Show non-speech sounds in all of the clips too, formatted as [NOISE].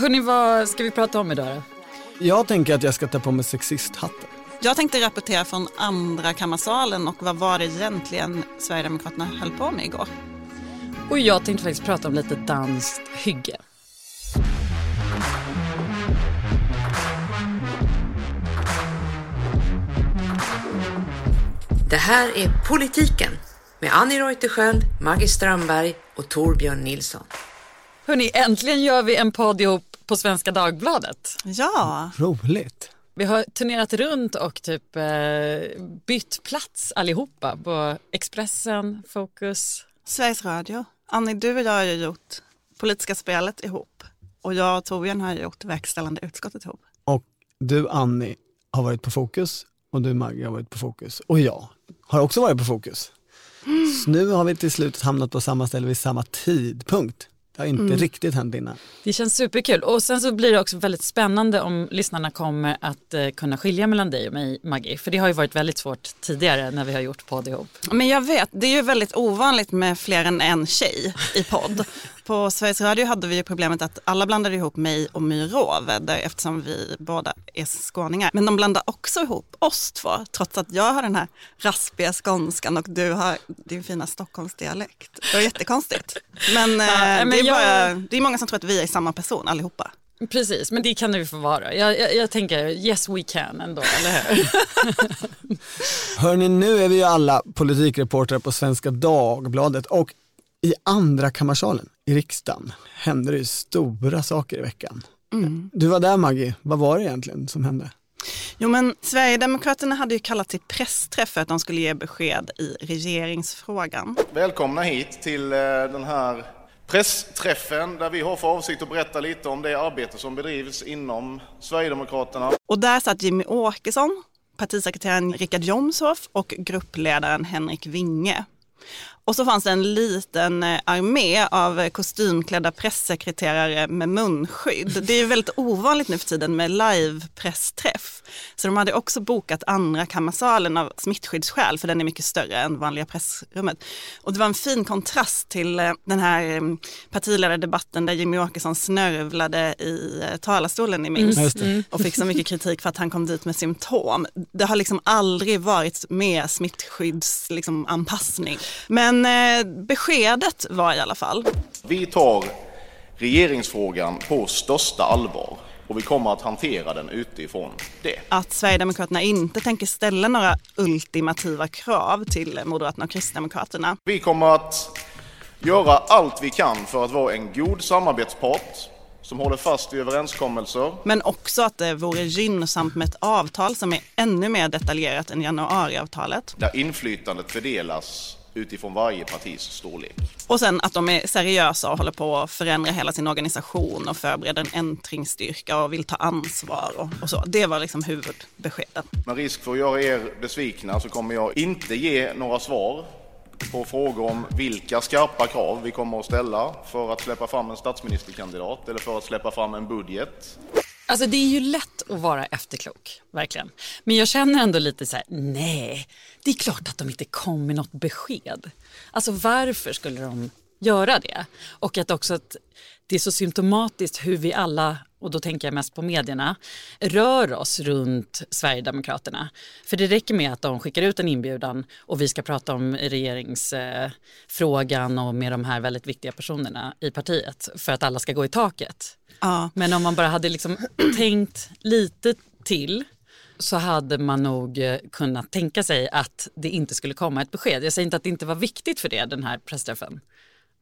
Hörni, vad ska vi prata om idag då? Jag tänker att jag ska ta på mig sexisthatten. Jag tänkte rapportera från andra kammarsalen och vad var det egentligen Sverigedemokraterna höll på med igår? Och jag tänkte faktiskt prata om lite danskt hygge. Det här är Politiken med Annie Reuterskiöld, Maggie Strömberg och Torbjörn Nilsson. Hörni, äntligen gör vi en podd ihop på Svenska Dagbladet. Ja, Roligt. Vi har turnerat runt och typ eh, bytt plats allihopa på Expressen, Fokus. Sveriges Radio. Annie, du och jag har ju gjort Politiska spelet ihop och jag och Torbjörn har gjort Verkställande utskottet ihop. Och du Annie har varit på Fokus och du Maggie har varit på Fokus. Och jag har också varit på Fokus. Så nu har vi till slut hamnat på samma ställe vid samma tidpunkt. Det har inte riktigt hänt innan. Det känns superkul och sen så blir det också väldigt spännande om lyssnarna kommer att eh, kunna skilja mellan dig och mig Maggie. För det har ju varit väldigt svårt tidigare när vi har gjort podd ihop. Men jag vet, det är ju väldigt ovanligt med fler än en tjej i podd. [LAUGHS] På Sveriges Radio hade vi ju problemet att alla blandade ihop mig och My Råved eftersom vi båda är skåningar. Men de blandar också ihop oss två trots att jag har den här raspiga skånskan och du har din fina Stockholmsdialekt. Det var jättekonstigt. Men, [LAUGHS] eh, men det, är jag- bara, det är många som tror att vi är samma person allihopa. Precis, men det kan det ju få vara. Jag, jag, jag tänker yes we can ändå, eller hur? [LAUGHS] Hörni, nu är vi ju alla politikreportrar på Svenska Dagbladet och i andra kammarsalen i riksdagen händer det ju stora saker i veckan. Du var där Maggie, vad var det egentligen som hände? Jo men Sverigedemokraterna hade ju kallat till pressträff för att de skulle ge besked i regeringsfrågan. Välkomna hit till eh, den här pressträffen där vi har för avsikt att berätta lite om det arbete som bedrivs inom Sverigedemokraterna. Och där satt Jimmy Åkesson, partisekreteraren Richard Jomshof och gruppledaren Henrik Winge. Och så fanns det en liten eh, armé av kostymklädda pressekreterare med munskydd. Det är väldigt ovanligt nu för tiden med live-pressträff. Så de hade också bokat andra kammarsalen av smittskyddsskäl för den är mycket större än vanliga pressrummet. Och det var en fin kontrast till eh, den här eh, partiledardebatten där Jimmy Åkesson snörvlade i eh, talarstolen, ni minns Just det. och fick så mycket kritik för att han kom dit med symptom. Det har liksom aldrig varit med smittskyddsanpassning. Liksom, anpassning. Men eh, beskedet var i alla fall. Vi tar regeringsfrågan på största allvar och vi kommer att hantera den utifrån det. att Sverigedemokraterna inte tänker ställa några ultimativa krav till Moderaterna och Kristdemokraterna. Vi kommer att göra allt vi kan för att vara en god samarbetspart som håller fast vid överenskommelser Men också att det vore gynnsamt med ett avtal som är ännu mer detaljerat än januariavtalet. där inflytandet fördelas utifrån varje partis storlek. Och sen att de är seriösa och håller på att förändra hela sin organisation och förbereder en ändringsstyrka och vill ta ansvar och, och så. Det var liksom huvudbeskeden. Med risk för att göra er besvikna så kommer jag inte ge några svar på frågor om vilka skarpa krav vi kommer att ställa för att släppa fram en statsministerkandidat eller för att släppa fram en budget. Alltså det är ju lätt att vara efterklok, verkligen. Men jag känner ändå lite så här, nej, det är klart att de inte kom med något besked. Alltså varför skulle de göra det? Och att också att det är så symptomatiskt hur vi alla, och då tänker jag mest på medierna, rör oss runt Sverigedemokraterna. För det räcker med att de skickar ut en inbjudan och vi ska prata om regeringsfrågan och med de här väldigt viktiga personerna i partiet för att alla ska gå i taket. Ja. Men om man bara hade liksom [CLEARS THROAT] tänkt lite till så hade man nog eh, kunnat tänka sig att det inte skulle komma ett besked. Jag säger inte att det inte var viktigt för det, den här pressträffen.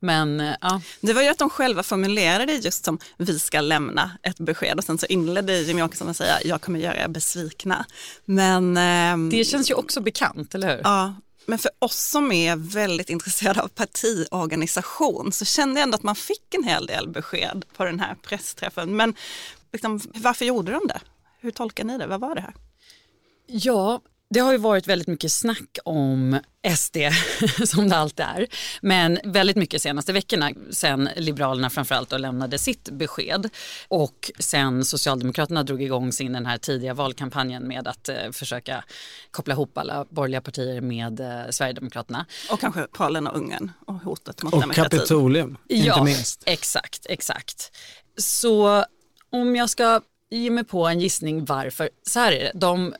Men eh, ja, Det var ju att de själva formulerade just som vi ska lämna ett besked och sen så inledde Jimmie Åkesson med att säga jag kommer göra er besvikna. Men, ehm, det känns ju också bekant, eller hur? ja, men för oss som är väldigt intresserade av partiorganisation så kände jag ändå att man fick en hel del besked på den här pressträffen. Men liksom, varför gjorde de det? Hur tolkar ni det? Vad var det här? Ja, det har ju varit väldigt mycket snack om SD, [LAUGHS] som det alltid är. Men väldigt mycket senaste veckorna, sen Liberalerna framförallt då lämnade sitt besked. Och sen Socialdemokraterna drog igång sin den här tidiga valkampanjen med att eh, försöka koppla ihop alla borgerliga partier med eh, Sverigedemokraterna. Och kanske Polen och Ungern och hotet mot Och demokratin. Kapitolium, inte ja, minst. exakt, exakt. Så om jag ska ge mig på en gissning varför, så här är det. De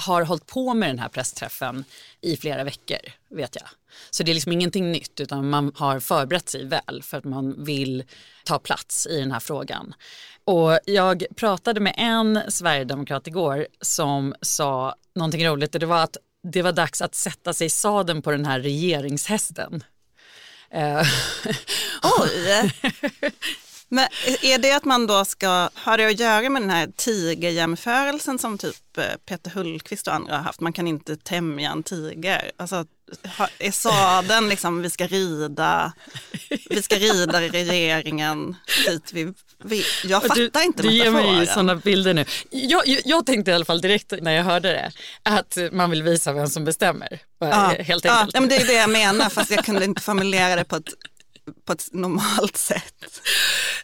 har hållit på med den här pressträffen i flera veckor, vet jag. Så det är liksom ingenting nytt utan man har förberett sig väl för att man vill ta plats i den här frågan. Och jag pratade med en sverigedemokrat igår som sa någonting roligt och det var att det var dags att sätta sig i saden på den här regeringshästen. Eh, [LAUGHS] Oj! [LAUGHS] Men är det att man då ska, har det att göra med den här tigerjämförelsen som typ eh, Peter Hultqvist och andra har haft? Man kan inte tämja en tiger. Alltså, är sadeln liksom, vi ska rida, vi ska rida i regeringen dit vi, vi Jag fattar inte Du ger mig sådana bilder nu. Jag, jag, jag tänkte i alla fall direkt när jag hörde det att man vill visa vem som bestämmer. Ja, Helt enkelt. ja, men det är det jag menar, fast jag kunde inte formulera det på ett, på ett normalt sätt.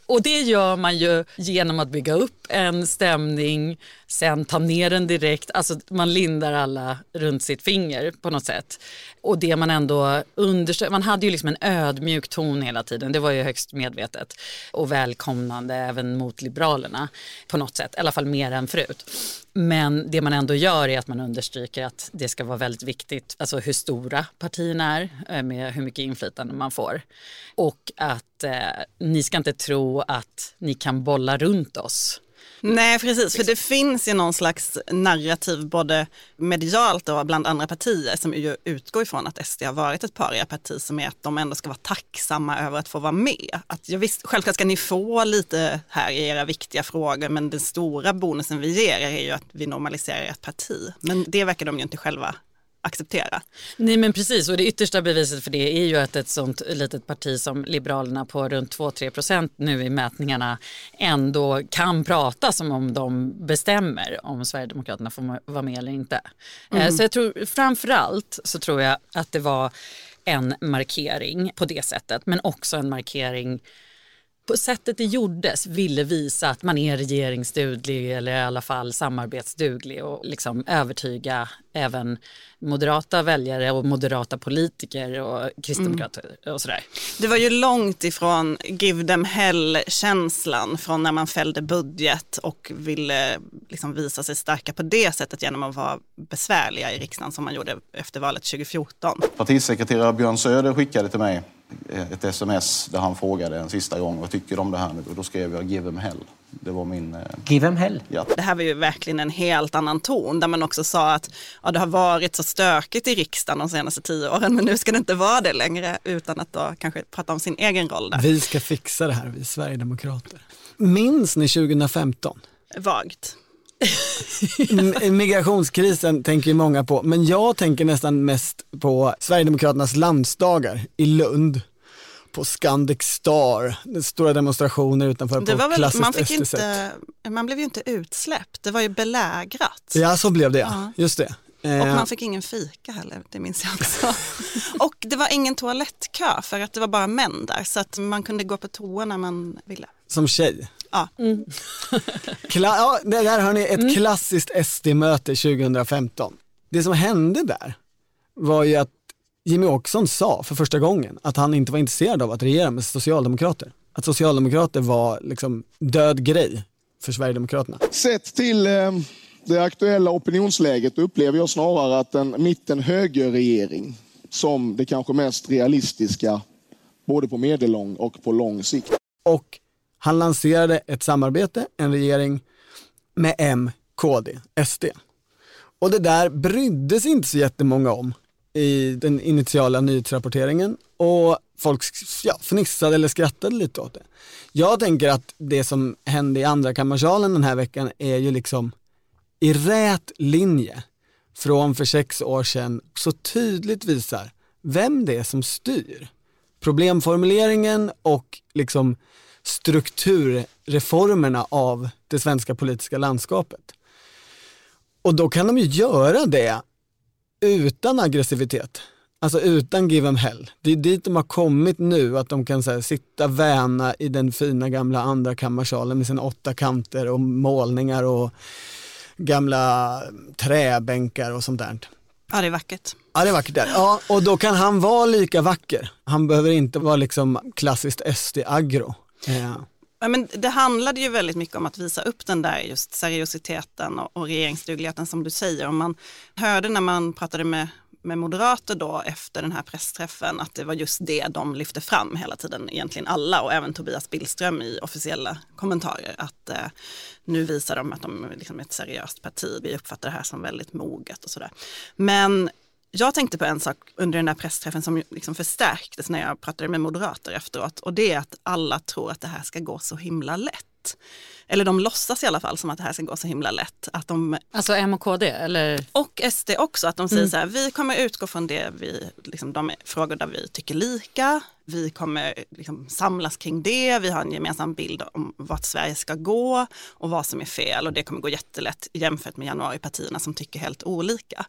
Och det gör man ju genom att bygga upp en stämning, sen ta ner den direkt. Alltså man lindar alla runt sitt finger på något sätt. Och det man ändå undersöker, man hade ju liksom en ödmjuk ton hela tiden. Det var ju högst medvetet och välkomnande även mot Liberalerna på något sätt. I alla fall mer än förut. Men det man ändå gör är att man understryker att det ska vara väldigt viktigt, alltså hur stora partierna är eh, med hur mycket inflytande man får. Och att eh, ni ska inte tro att ni kan bolla runt oss. Nej, precis. För det finns ju någon slags narrativ både medialt och bland andra partier som ju utgår ifrån att SD har varit ett parti som är att de ändå ska vara tacksamma över att få vara med. Att, ja, visst, självklart ska ni få lite här i era viktiga frågor men den stora bonusen vi ger er är ju att vi normaliserar ert parti. Men det verkar de ju inte själva acceptera. Nej men precis och det yttersta beviset för det är ju att ett sånt litet parti som Liberalerna på runt 2-3 procent nu i mätningarna ändå kan prata som om de bestämmer om Sverigedemokraterna får vara med eller inte. Eh, Så jag tror framförallt så tror jag att det var en markering på det sättet men också en markering på sättet det gjordes ville visa att man är regeringsduglig eller i alla fall samarbetsduglig och liksom övertyga även moderata väljare och moderata politiker och kristdemokrater och sådär. Det var ju långt ifrån give them hell-känslan från när man fällde budget och ville liksom visa sig starka på det sättet genom att vara besvärliga i riksdagen som man gjorde efter valet 2014. Partisekreterare Björn Söder skickade till mig ett sms där han frågade en sista gång vad tycker du om det här nu? Och då skrev jag give them hell. Det var min... eh, Give them hell. Ja. Det här var ju verkligen en helt annan ton där man också sa att ja, det har varit så stökigt i riksdagen de senaste tio åren men nu ska det inte vara det längre utan att då kanske prata om sin egen roll där. Vi ska fixa det här, vi Sverigedemokrater. Minns ni 2015? Vagt. [LAUGHS] Migrationskrisen tänker ju många på, men jag tänker nästan mest på Sverigedemokraternas landsdagar i Lund. På Scandic Star, stora demonstrationer utanför Det på väl, klassiskt man, fick inte, man blev ju inte utsläppt, det var ju belägrat. Ja, så blev det ja. Ja. Just det. Och Eh, man fick ingen fika heller, det minns jag också. [LAUGHS] och det var ingen toalettkö för att det var bara män där så att man kunde gå på toa när man ville. Som tjej. Ja. [LAUGHS] Kla- ja, det där har ni ett Mm. klassiskt SD-möte 2015. Det som hände där var ju att Jimmy Åkesson sa för första gången att han inte var intresserad av att regera med socialdemokrater. Att socialdemokrater var liksom död grej för Sverigedemokraterna. Sett till eh, det aktuella opinionsläget upplever jag snarare att en mitten-högerregering som det kanske mest realistiska både på medellång och på lång sikt. Och han lanserade ett samarbete, en regering med M, KD, SD. Och det där brydde sig inte så jättemånga om i den initiala nyhetsrapporteringen och folk ja, fnissade eller skrattade lite åt det. Jag tänker att det som hände i andra kammarsalen den här veckan är ju liksom i rät linje från för sex år sedan så tydligt visar vem det är som styr. Problemformuleringen och liksom strukturreformerna av det svenska politiska landskapet. Och då kan de ju göra det utan aggressivitet. Alltså utan give them hell. Det är dit de har kommit nu, att de kan så här, sitta väna i den fina gamla andra kammarsalen med sina åtta kanter och målningar och gamla träbänkar och sånt där. ja, det är vackert. Ja det är vackert där. Ja, och då kan han vara lika vacker. Han behöver inte vara liksom klassiskt SD-aggro. Ja. Men det handlade ju väldigt mycket om att visa upp den där just seriositeten och, och regeringsdugligheten som du säger. Och man hörde när man pratade med, med moderater då efter den här pressträffen att det var just det de lyfte fram hela tiden, egentligen alla och även Tobias Billström i officiella kommentarer. Att eh, nu visar de att de liksom är ett seriöst parti, vi uppfattar det här som väldigt moget och sådär. Men jag tänkte på en sak under den där pressträffen som liksom förstärktes när jag pratade med moderater efteråt och det är att alla tror att det här ska gå så himla lätt. Eller de låtsas i alla fall som att det här ska gå så himla lätt. Att de, Alltså M och KD eller? och SD också, att de säger så här, vi kommer utgå från det vi, liksom, de frågor där vi tycker lika, vi kommer liksom, samlas kring det, vi har en gemensam bild om vart Sverige ska gå och vad som är fel och det kommer gå jättelätt jämfört med januaripartierna som tycker helt olika.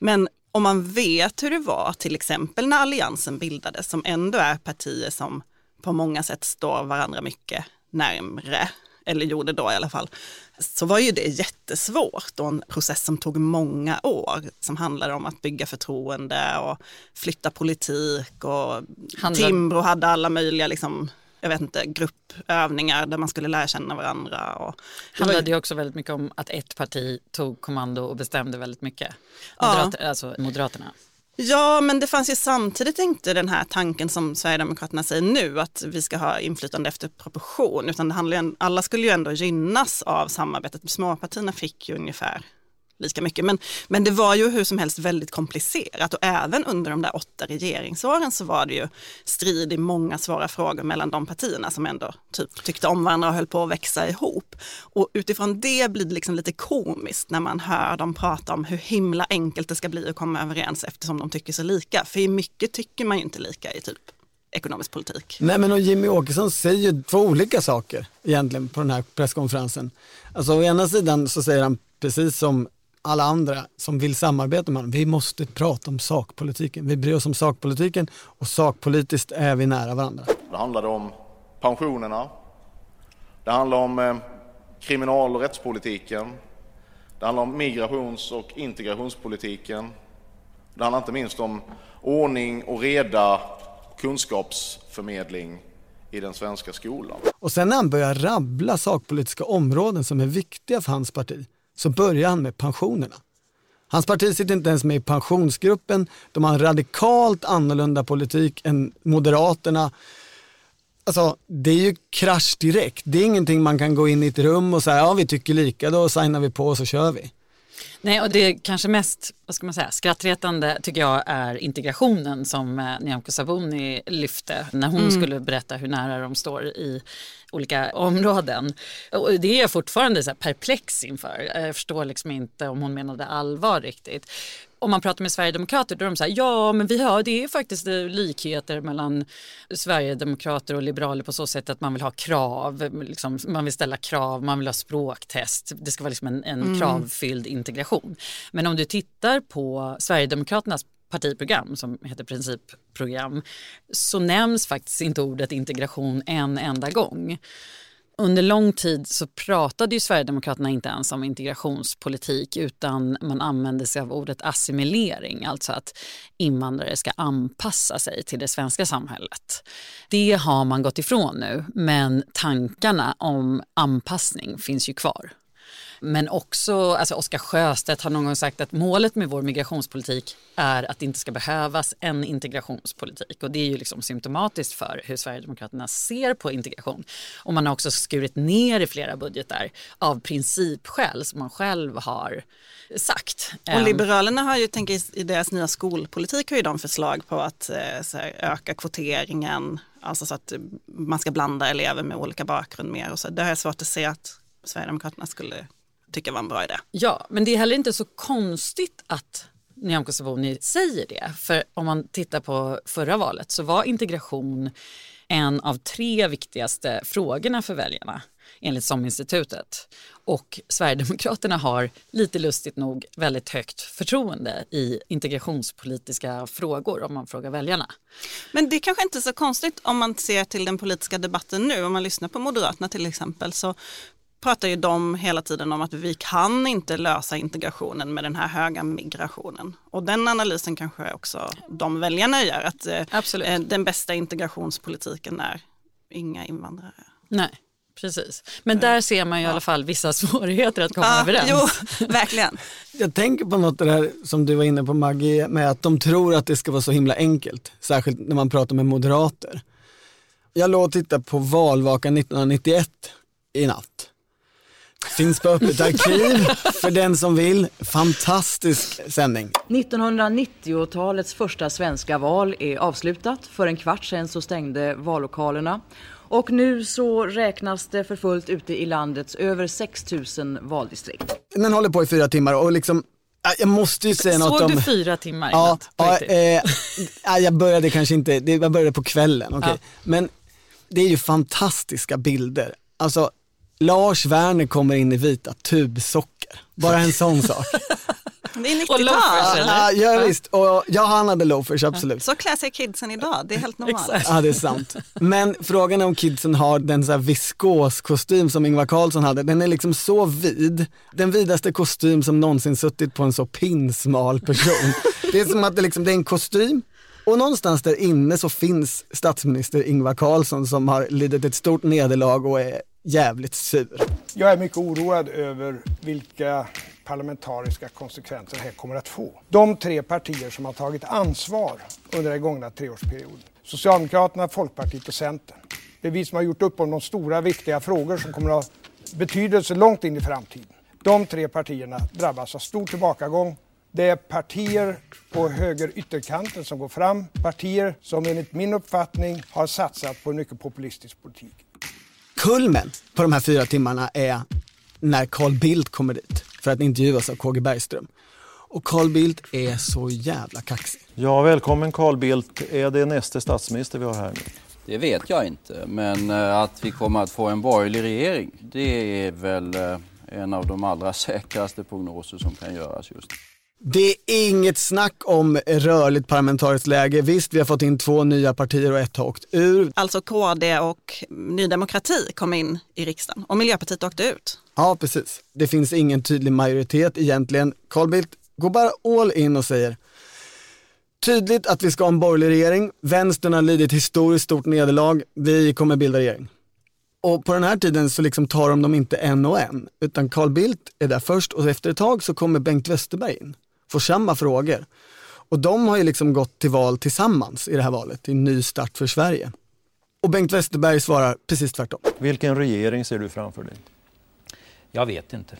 Men om man vet hur det var till exempel när Alliansen bildades som ändå är partier som på många sätt står varandra mycket närmre, eller gjorde då i alla fall, så var ju det jättesvårt och en process som tog många år som handlade om att bygga förtroende och flytta politik och Handlar- Timbro hade alla möjliga liksom, jag vet inte, gruppövningar där man skulle lära känna varandra. Och Det handlade ju också väldigt mycket om att ett parti tog kommando och bestämde väldigt mycket. Ja. Moderater, Alltså Moderaterna. Ja, men det fanns ju samtidigt inte den här tanken som Sverigedemokraterna säger nu, att vi ska ha inflytande efter proportion, utan det handlar ju, alla skulle ju ändå gynnas av samarbetet. Småpartierna fick ju ungefär lika mycket, men, men det var ju hur som helst väldigt komplicerat och även under de där åtta regeringsåren så var det ju strid i många svåra frågor mellan de partierna som ändå typ tyckte om varandra och höll på att växa ihop. Och utifrån det blir det liksom lite komiskt när man hör dem prata om hur himla enkelt det ska bli att komma överens eftersom de tycker så lika. För i mycket tycker man ju inte lika i typ ekonomisk politik. Nej men och Jimmy Åkesson säger ju två olika saker egentligen på den här presskonferensen. Alltså å ena sidan så säger han precis som alla andra som vill samarbeta med honom, vi måste prata om sakpolitiken. Vi bryr oss om sakpolitiken och sakpolitiskt är vi nära varandra. Det handlade om pensionerna. Det handlar om eh, kriminal och rättspolitiken. Det handlar om migrations och integrationspolitiken. Det handlar inte minst om ordning och reda kunskapsförmedling i den svenska skolan. Och sen när han börjar rabbla sakpolitiska områden som är viktiga för hans parti så börjar han med pensionerna. Hans parti sitter inte ens med i pensionsgruppen. De har en radikalt annorlunda politik än Moderaterna. Alltså, det är ju krasch direkt. Det är ingenting man kan gå in i ett rum och säga ja vi tycker lika, då signar vi på och så kör vi. Nej, och det kanske mest vad ska man säga, skrattretande tycker jag är integrationen som eh, Nyamko Sabuni lyfte när hon skulle berätta hur nära de står i olika områden. Och det är jag fortfarande så perplex inför. Jag förstår liksom inte om hon menade allvar riktigt. Om man pratar med Sverigedemokrater då är de så här, ja men vi har, det är faktiskt eh, likheter mellan Sverigedemokrater och liberaler på så sätt att man vill ha krav, liksom, man vill ställa krav, man vill ha språktest, det ska vara liksom en, en kravfylld integration. Men om du tittar på Sverigedemokraternas partiprogram som heter principprogram så nämns faktiskt inte ordet integration en enda gång. Under lång tid så pratade ju Sverigedemokraterna inte ens om integrationspolitik utan man använde sig av ordet assimilering, alltså att invandrare ska anpassa sig till det svenska samhället. Det har man gått ifrån nu, men tankarna om anpassning finns ju kvar. Men också, alltså Oskar Sjöstedt har någon gång sagt att målet med vår migrationspolitik är att det inte ska behövas en integrationspolitik. Och det är ju liksom symptomatiskt för hur Sverigedemokraterna ser på integration. Och man har också skurit ner i flera budgetar av principskäl som man själv har sagt. Och Ehm, Liberalerna har ju, tänker i deras nya skolpolitik har ju de förslag på att eh, här, öka kvoteringen, alltså så att eh, man ska blanda elever med olika bakgrund mer och så. Det har jag svårt att se att Sverigedemokraterna skulle tycka var en bra idé. Ja, men det är heller inte så konstigt att Nyamko Sabuni säger det. För om man tittar på förra valet så var integration en av tre viktigaste frågorna för väljarna enligt SOM-institutet. Och Sverigedemokraterna har lite lustigt nog väldigt högt förtroende i integrationspolitiska frågor om man frågar väljarna. Men det är kanske inte är så konstigt om man ser till den politiska debatten nu. Om man lyssnar på Moderaterna till exempel så pratar ju de hela tiden om att vi kan inte lösa integrationen med den här höga migrationen. Och den analysen kanske också de väljarna gör, att eh, Absolut. eh, den bästa integrationspolitiken är inga invandrare. Nej. precis. Men där ser man ju i alla fall vissa [LAUGHS] svårigheter att komma Ja, överens. jo, verkligen. [LAUGHS] Jag tänker på något det där som du var inne på Maggie, med att de tror att det ska vara så himla enkelt. Särskilt när man pratar med moderater. Jag låg och tittade på valvakan 1991 i natt. Finns på Öppet arkiv för den som vill. Fantastisk sändning. 1990-talets första svenska val är avslutat. För en kvart sedan så stängde vallokalerna. Och nu så räknas det för fullt ute i landets över 6 000 valdistrikt. Den håller på i fyra timmar och liksom, jag måste ju säga något Såg om... du fyra timmar i Ja, natt? Ja eh, ja, jag började kanske inte, det, jag började på kvällen. okej. Ja. Men det är ju fantastiska bilder. Alltså, Lars Werner kommer in i vita tubsocker. Bara en sån [LAUGHS] sak. Det är Och loafers, 90-tal. eller? Ja, ja visst, och ja, han hade loafers, absolut. Så klär sig kidsen idag, det är helt normalt. Ja det är sant. Men frågan är om kidsen har den så här viskoskostym som Ingvar Carlsson hade. Den är liksom så vid. Den vidaste kostym som någonsin suttit på en så pinsmal person. [LAUGHS] Det är som att det, liksom, det är en kostym och någonstans där inne så finns statsminister Ingvar Carlsson som har lidit ett stort nederlag och är jävligt sur. Jag är mycket oroad över vilka parlamentariska konsekvenser det här kommer att få. De tre partier som har tagit ansvar under den gångna treårsperioden, Socialdemokraterna, Folkpartiet och Centern. Det är vi som har gjort upp om de stora viktiga frågor som kommer att ha betydelse långt in i framtiden. De tre partierna drabbas av stor tillbakagång. Det är partier på höger ytterkanten som går fram. Partier som enligt min uppfattning har satsat på en mycket populistisk politik. Kulmen på de här fyra timmarna är när Carl Bildt kommer dit för att intervjuas av KG Bergström. Och Carl Bildt är så jävla kaxig. Ja, välkommen Carl Bildt. Är det nästa statsminister vi har här nu? Det vet jag inte, men eh, att vi kommer att få en borgerlig regering, det är väl eh, en av de allra [LAUGHS] säkraste prognoser som kan göras just nu. Det är inget snack om rörligt parlamentariskt läge. Visst, vi har fått in två nya partier och ett har åkt ur. Alltså KD och Ny Demokrati kom in i riksdagen och Miljöpartiet åkte ut. Ja, precis. Det finns ingen tydlig majoritet egentligen. Carl Bildt går bara all in och säger tydligt att vi ska ha en borgerlig regering. Vänstern har lidit historiskt stort nederlag. Vi kommer bilda regering. Och på den här tiden så liksom tar de dem inte en och en, utan Carl Bildt är där först och efter ett tag så kommer Bengt Westerberg in, får samma frågor. Och de har ju liksom gått till val tillsammans i det här valet, i en ny start för Sverige. Och Bengt Westerberg svarar precis tvärtom. Vilken regering ser du framför dig? Jag vet inte.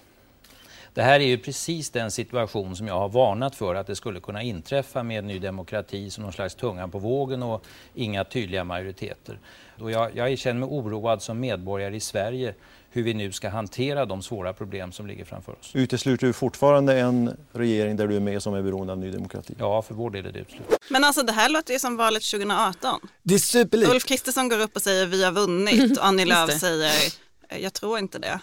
Det här är ju precis den situation som jag har varnat för att det skulle kunna inträffa med Ny Demokrati som någon slags tungan på vågen och inga tydliga majoriteter. Och jag, jag känner mig oroad som medborgare i Sverige hur vi nu ska hantera de svåra problem som ligger framför oss. Utesluter du fortfarande en regering där du är med som är beroende av Ny Demokrati? Ja, för vår del är det uteslutet. Men alltså det här låter ju som valet 2018. Det är superlikt. Ulf Kristersson går upp och säger vi har vunnit och Annie Lööf säger "Eh, jag tror inte det.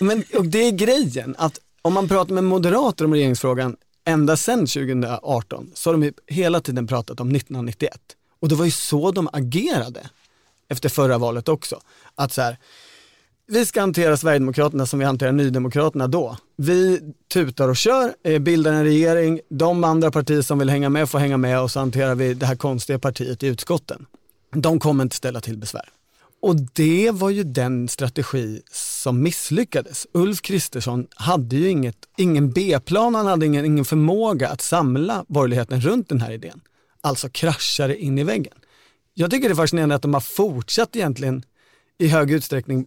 Men och det är grejen, att om man pratar med moderater om regeringsfrågan ända sedan 2018 så har de ju hela tiden pratat om 1991. Och det var ju så de agerade efter förra valet också. Att så här, vi ska hantera Sverigedemokraterna som vi hanterar Nydemokraterna då. Vi tutar och kör, eh, bildar en regering, de andra partier som vill hänga med får hänga med och så hanterar vi det här konstiga partiet i utskotten. De kommer inte ställa till besvär. Och det var ju den strategi som misslyckades. Ulf Kristersson hade ju inget, ingen B-plan, han hade ingen, ingen förmåga att samla borgerligheten runt den här idén. Alltså kraschade in i väggen. Jag tycker det är fascinerande att de har fortsatt egentligen i hög utsträckning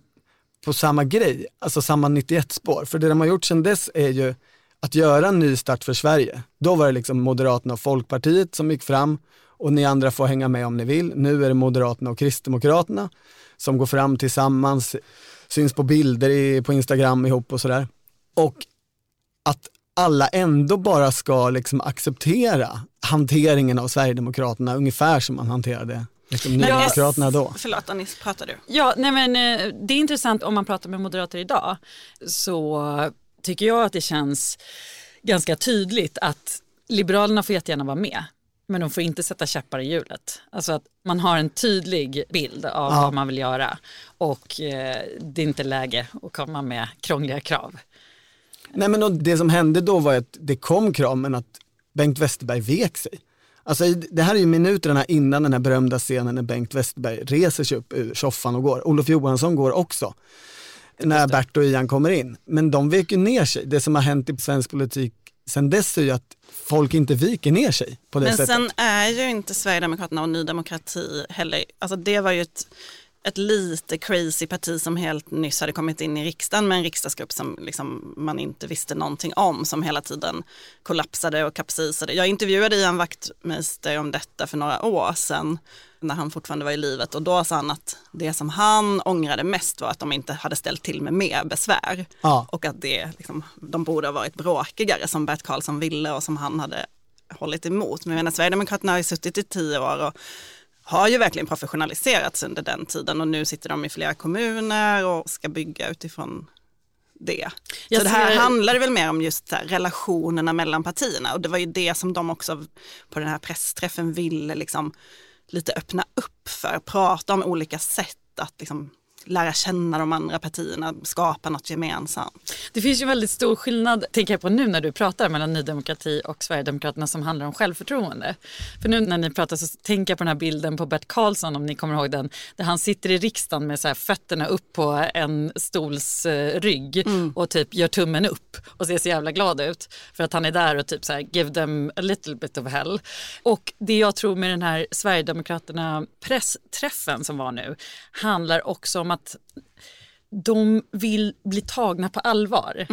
på samma grej, alltså samma 91-spår. För det de har gjort sedan dess är ju att göra en ny start för Sverige. Då var det liksom Moderaterna och Folkpartiet som gick fram och ni andra får hänga med om ni vill. Nu är det Moderaterna och Kristdemokraterna som går fram tillsammans, syns på bilder i, på Instagram ihop och sådär. Och att alla ändå bara ska liksom acceptera hanteringen av Sverigedemokraterna ungefär som man hanterade liksom, Nydemokraterna då. Förlåt Anis, pratar du? Ja, nej men, eh, det är intressant om man pratar med moderater idag så tycker jag att det känns ganska tydligt att Liberalerna får jättegärna vara med men de får inte sätta käppar i hjulet. Alltså att man har en tydlig bild av Ja. vad man vill göra och eh, det är inte läge att komma med krångliga krav. Nej men det som hände då var att det kom krav men att Bengt Westerberg vek sig. Alltså, det här är ju minuterna innan den här berömda scenen när Bengt Westerberg reser sig upp ur soffan och går. Olof Johansson går också när Bert och Ian kommer in. Men de vek ju ner sig. Det som har hänt i svensk politik sen dess är ju att folk inte viker ner sig på det Men sättet. sen är ju inte Sverigedemokraterna och Ny Demokrati heller, alltså det var ju ett, ett lite crazy parti som helt nyss hade kommit in i riksdagen med en riksdagsgrupp som liksom man inte visste någonting om, som hela tiden kollapsade och kapsejsade. Jag intervjuade Ian Wachtmeister om detta för några år sedan när han fortfarande var i livet och då sa han att det som han ångrade mest var att de inte hade ställt till med mer besvär Ja. och att det, liksom, de borde ha varit bråkigare som Bert Karlsson ville och som han hade hållit emot. Men jag menar, Sverigedemokraterna har ju suttit i tio år och har ju verkligen professionaliserats under den tiden och nu sitter de i flera kommuner och ska bygga utifrån det. Jag så det här ser- handlar väl mer om just här, relationerna mellan partierna och det var ju det som de också på den här pressträffen ville liksom lite öppna upp för, prata om olika sätt att liksom lära känna de andra partierna, skapa något gemensamt. Det finns ju väldigt stor skillnad, tänker jag på nu när du pratar, mellan Ny Demokrati och Sverigedemokraterna som handlar om självförtroende. För nu när ni pratar så tänker jag på den här bilden på Bert Karlsson, om ni kommer ihåg den, där han sitter i riksdagen med så fötterna upp på en stols eh, rygg och typ gör tummen upp och ser så jävla glad ut för att han är där och typ så här give them a little bit of hell. Och det jag tror med den här Sverigedemokraterna pressträffen som var nu handlar också om att de vill bli tagna på allvar.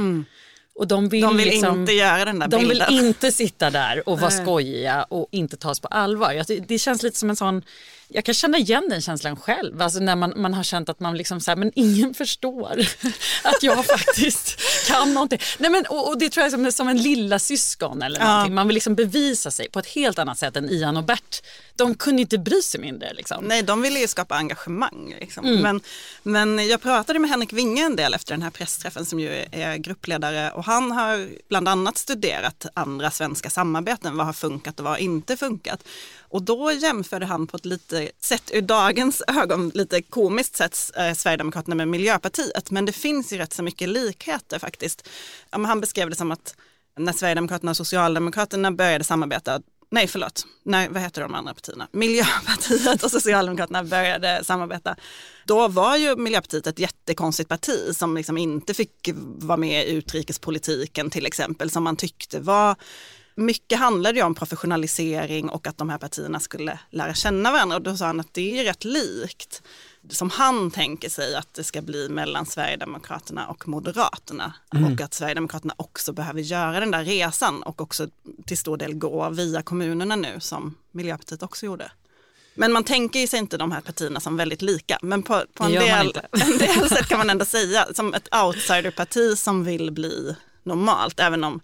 Och de vill, De vill liksom, inte göra den där De vill bilden. inte sitta där och vara Nej. skojiga och inte tas på allvar. Det känns lite som en sån, jag kan känna igen den känslan själv. Alltså när man, man har känt att man liksom så här, men ingen förstår [LAUGHS] att jag faktiskt kan någonting. Nej, men, och, och det tror jag som, som en lilla syskon eller Ja. någonting. Man vill liksom bevisa sig på ett helt annat sätt än Ian och Bert. De kunde inte bry sig mindre. Liksom. Nej, de ville ju skapa engagemang. Liksom. Mm. Men, men jag pratade med Henrik Winge en del efter den här pressträffen som ju är gruppledare och han har bland annat studerat andra svenska samarbeten. Vad har funkat och vad har inte funkat? Och då jämförde han på ett lite, sett ur dagens ögon, lite komiskt sett, eh, Sverigedemokraterna med Miljöpartiet. Men det finns ju rätt så mycket likheter faktiskt. Ja, men han beskrev det som att när Sverigedemokraterna och Socialdemokraterna började samarbeta Nej, förlåt. Nej, vad heter de andra partierna? [LAUGHS] Miljöpartiet och Socialdemokraterna började samarbeta. Då var ju Miljöpartiet ett jättekonstigt parti som liksom inte fick vara med i utrikespolitiken till exempel, som man tyckte var mycket handlade ju om professionalisering och att de här partierna skulle lära känna varandra och då sa han att det är rätt likt som han tänker sig att det ska bli mellan Sverigedemokraterna och Moderaterna Mm. och att Sverigedemokraterna också behöver göra den där resan och också till stor del gå via kommunerna nu som Miljöpartiet också gjorde. Men man tänker ju sig inte de här partierna som väldigt lika. Men på, på en, del, [LAUGHS] en del sätt kan man ändå säga som ett outsiderparti som vill bli normalt. Även om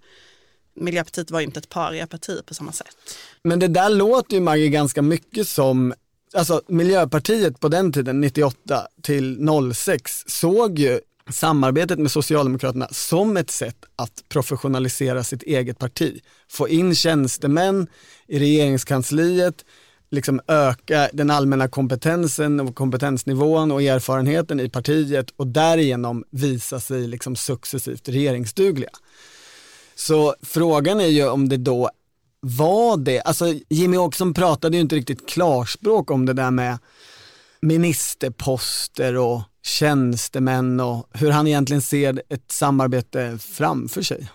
Miljöpartiet var ju inte ett pariaparti på samma sätt. Men det där låter ju Maggie ganska mycket som, alltså Miljöpartiet på den tiden, 98 till 06, såg ju samarbetet med Socialdemokraterna som ett sätt att professionalisera sitt eget parti. Få in tjänstemän i regeringskansliet, liksom öka den allmänna kompetensen och kompetensnivån och erfarenheten i partiet och därigenom visa sig liksom successivt regeringsdugliga. Så frågan är ju om det då var det, alltså Jimmy Åkesson pratade ju inte riktigt klarspråk om det där med ministerposter och tjänstemän och hur han egentligen ser ett samarbete framför sig.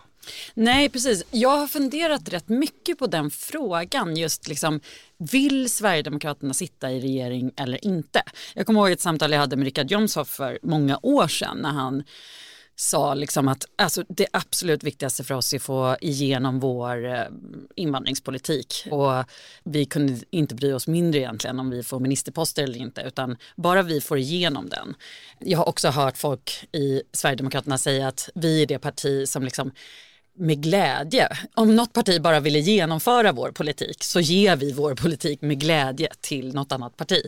Nej, precis. Jag har funderat rätt mycket på den frågan. Just liksom, vill Sverigedemokraterna sitta i regering eller inte? Jag kommer ihåg ett samtal jag hade med Richard Jomshoff för många år sedan när han sa liksom att alltså, det absolut viktigaste för oss är att få igenom vår eh, invandringspolitik. Och vi kunde inte bry oss mindre egentligen om vi får ministerposter eller inte, utan bara vi får igenom den. Jag har också hört folk i Sverigedemokraterna säga att vi är det parti som liksom med glädje. Om något parti bara ville genomföra vår politik så ger vi vår politik med glädje till något annat parti.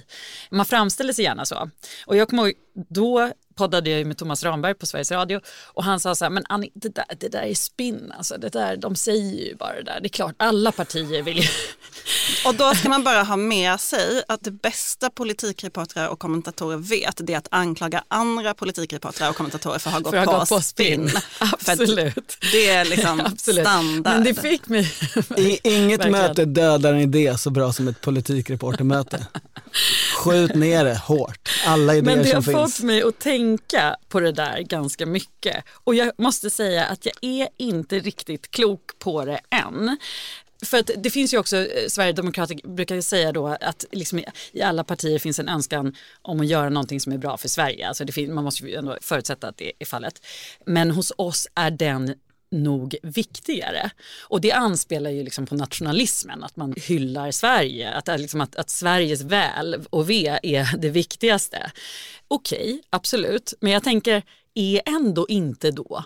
Man framställer sig gärna så. Och jag kommer ihåg, då poddade jag ju med Thomas Ramberg på Sveriges Radio och han sa så här, men Annie, det där, det där är spinn, alltså, det där, de säger ju bara det där, det är klart, alla partier vill ju... [LAUGHS] Och då ska man bara ha med sig att det bästa politikreportrar och kommentatorer vet det är att anklaga andra politikreportrar och kommentatorer för att ha gått, För att ha på, gått på spinn. spinn. [LAUGHS] Absolut. det är liksom [LAUGHS] Absolut. standard. Men det fick mig... I, inget Verkligen. möte dödar en idé så bra som ett politikreportermöte. Skjut ner det hårt, alla idéer Men det har som fått finns. mig att tänka på det där ganska mycket. Och jag måste säga att jag är inte riktigt klok på det än. För att det finns ju också, eh, Sverigedemokrater brukar ju säga då att liksom i, alla partier finns en önskan om att göra någonting som är bra för Sverige. Alltså det finns, man måste ju ändå förutsätta att det är fallet. Men hos oss är den nog viktigare. Och det anspelar ju liksom på nationalismen, att man hyllar Sverige, att, är liksom att, att Sveriges väl och ve är [LAUGHS] det viktigaste. Okej, absolut, men jag tänker, är ändå inte då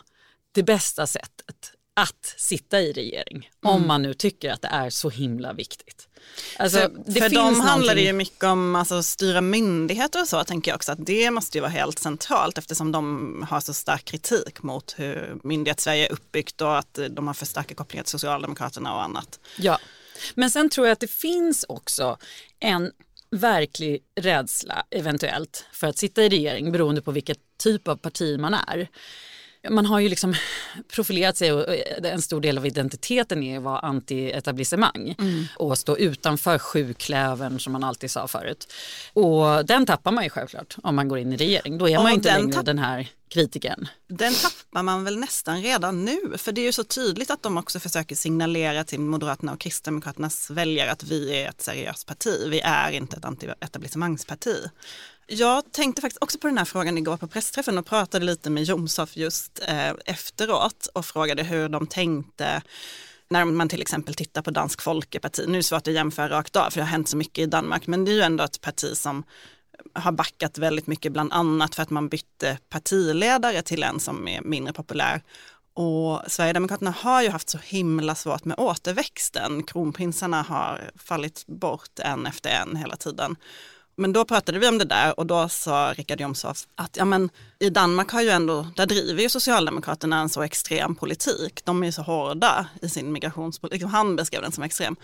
det bästa sättet att sitta i regering, om Mm. man nu tycker att det är så himla viktigt. Alltså, för för dem handlar det ju mycket om alltså, att styra myndigheter och så, tänker jag också att det måste ju vara helt centralt eftersom de har så stark kritik mot hur myndighets-Sverige är uppbyggt och att de har för starka kopplingar till Socialdemokraterna och annat. Ja, men sen tror jag att det finns också en verklig rädsla eventuellt för att sitta i regering beroende på vilket typ av parti man är. Man har ju liksom profilerat sig och en stor del av identiteten är att vara anti-etablissemang Mm. och stå utanför sjuklövern som man alltid sa förut. Och den tappar man ju självklart om man går in i regering. Då är man Och inte den längre den här kritiken. Den tappar man väl nästan redan nu, för det är ju så tydligt att de också försöker signalera till Moderaterna och Kristdemokraternas väljare att vi är ett seriöst parti, vi är inte ett anti-etablissemangsparti. Jag tänkte faktiskt också på den här frågan igår på pressträffen och pratade lite med Jomshof just eh, efteråt och frågade hur de tänkte när man till exempel tittar på Dansk Folkeparti. Nu är det svårt att jämföra rakt av för det har hänt så mycket i Danmark men det är ju ändå ett parti som har backat väldigt mycket bland annat för att man bytte partiledare till en som är mindre populär. Och Sverigedemokraterna har ju haft så himla svårt med återväxten. Kronprinsarna har fallit bort en efter en hela tiden. Men då pratade vi om det där och då sa Richard Jomshof att ja, men, i Danmark har ju ändå, där driver ju Socialdemokraterna en så extrem politik. De är ju så hårda i sin migrationspolitik. Liksom Han beskrev den som extrem.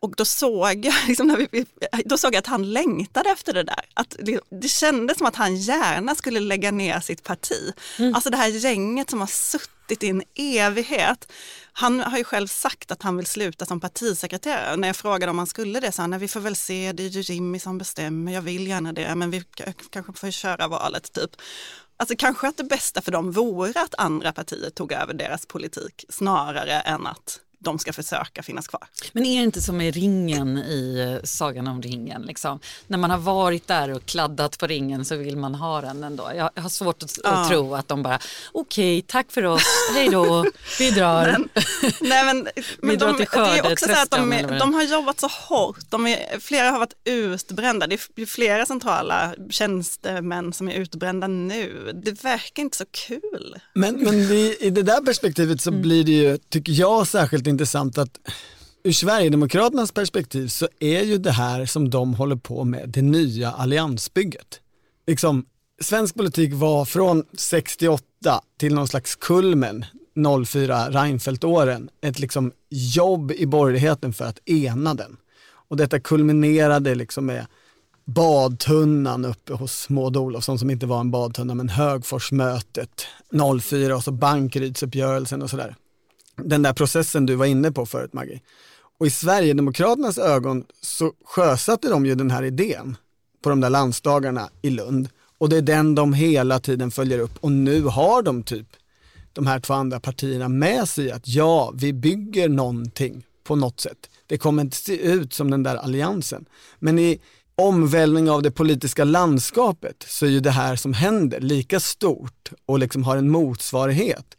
Och då såg jag, [LAUGHS] liksom när vi, då såg jag att han längtade efter det där. Att det, det kändes som att han gärna skulle lägga ner sitt parti. Alltså det här gänget som har suttit i en evighet. Han har ju själv sagt att han vill sluta som partisekreterare. När jag frågade om han skulle det sa han, "Nej, vi får väl se, det är ju Jimmy som bestämmer, jag vill gärna det, men vi kanske får köra valet typ. Alltså kanske att det bästa för dem vore att andra partier tog över deras politik snarare än att de ska försöka finnas kvar. Men är det inte som i ringen i eh, Sagan om ringen? Liksom? När man har varit där och kladdat på ringen så vill man ha den ändå. Jag har svårt att, Ja. att tro att de bara, okej, tack för oss, hej då, vi drar. Men, nej men, [LAUGHS] men drar de, till det är också så att de, är. de har jobbat så hårt. De är, flera har varit utbrända. Det är flera centrala tjänstemän som är utbrända nu. Det verkar inte så kul. Men, men i, i det där perspektivet så blir det ju, tycker jag, särskilt intressant att ur Sverigedemokraternas perspektiv så är ju det här som de håller på med det nya alliansbygget. Liksom, svensk politik var från 68 till någon slags kulmen 04 Reinfeldt-åren ett liksom jobb i borgerligheten för att ena den. Och detta kulminerade liksom med badtunnan uppe hos Maud Olofsson som inte var en badtunna men Högforsmötet 04 och så Bankerydsuppgörelsen och sådär. Den där processen du var inne på förut Maggie. Och i Sverigedemokraternas ögon så sjösatte de ju den här idén på de där landsdagarna i Lund och det är den de hela tiden följer upp och nu har de typ de här två andra partierna med sig att ja, vi bygger någonting på något sätt. Det kommer inte se ut som den där alliansen. Men i omvälvning av det politiska landskapet så är ju det här som händer lika stort och liksom har en motsvarighet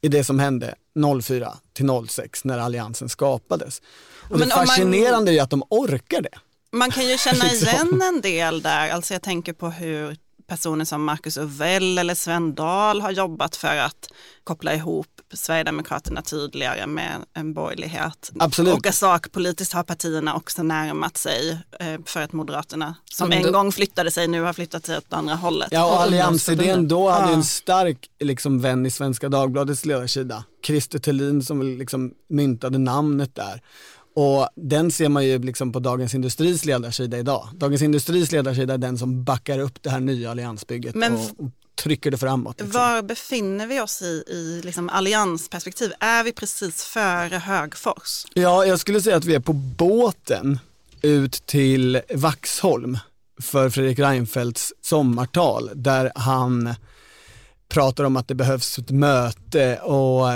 i det som hände 04 till 06 när alliansen skapades. Och Men det om man- fascinerande är ju att de orkar det. Man kan ju känna [LAUGHS] Liksom. igen en del där, alltså jag tänker på hur personer som Marcus Uvell eller Sven Dahl har jobbat för att koppla ihop Sverigedemokraterna tydligare med en borgerlighet. Absolut. Och sakpolitiskt har partierna också närmat sig eh, för att Moderaterna som en gång flyttade sig nu har flyttat sig åt andra hållet. Ja, och alliansidén då hade Ja. en stark liksom, vän i Svenska Dagbladets ledarsida. Christer Thelin som liksom myntade namnet där. Och den ser man ju liksom på Dagens Industris ledarsida idag. Dagens Industris ledarsida är den som backar upp det här nya alliansbygget Men- och, och trycker det framåt. Liksom. Var befinner vi oss i, i liksom alliansperspektiv? Är vi precis före Högfors? Ja, jag skulle säga att vi är på båten ut till Vaxholm för Fredrik Reinfeldts sommartal där han pratar om att det behövs ett möte och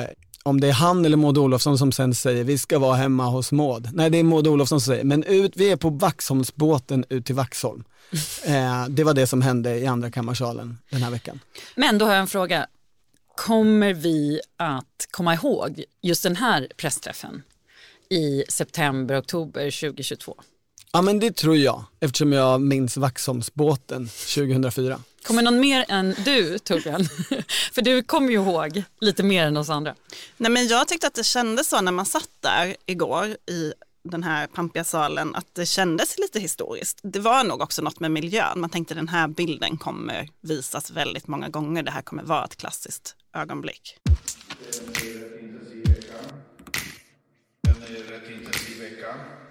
om det är han eller Maud Olofsson som sen säger vi ska vara hemma hos Maud. Nej, det är Maud Olofsson som säger, men ut, vi är på Vaxholmsbåten ut till Vaxholm. [LAUGHS] Eh, det var det som hände i andra kammarsalen den här veckan. Men då har jag en fråga. Kommer vi att komma ihåg just den här pressträffen i september, oktober 2022? Ja men det tror jag, eftersom jag minns Vaxholmsbåten 2004. Kommer någon mer än du Torbjörn? [LAUGHS] För du kommer ju ihåg lite mer än oss andra. Nej, men jag tyckte att det kändes så när man satt där igår i den här pampiga salen att det kändes lite historiskt. Det var nog också något med miljön. Man tänkte den här bilden kommer visas väldigt många gånger. Det här kommer vara ett klassiskt ögonblick.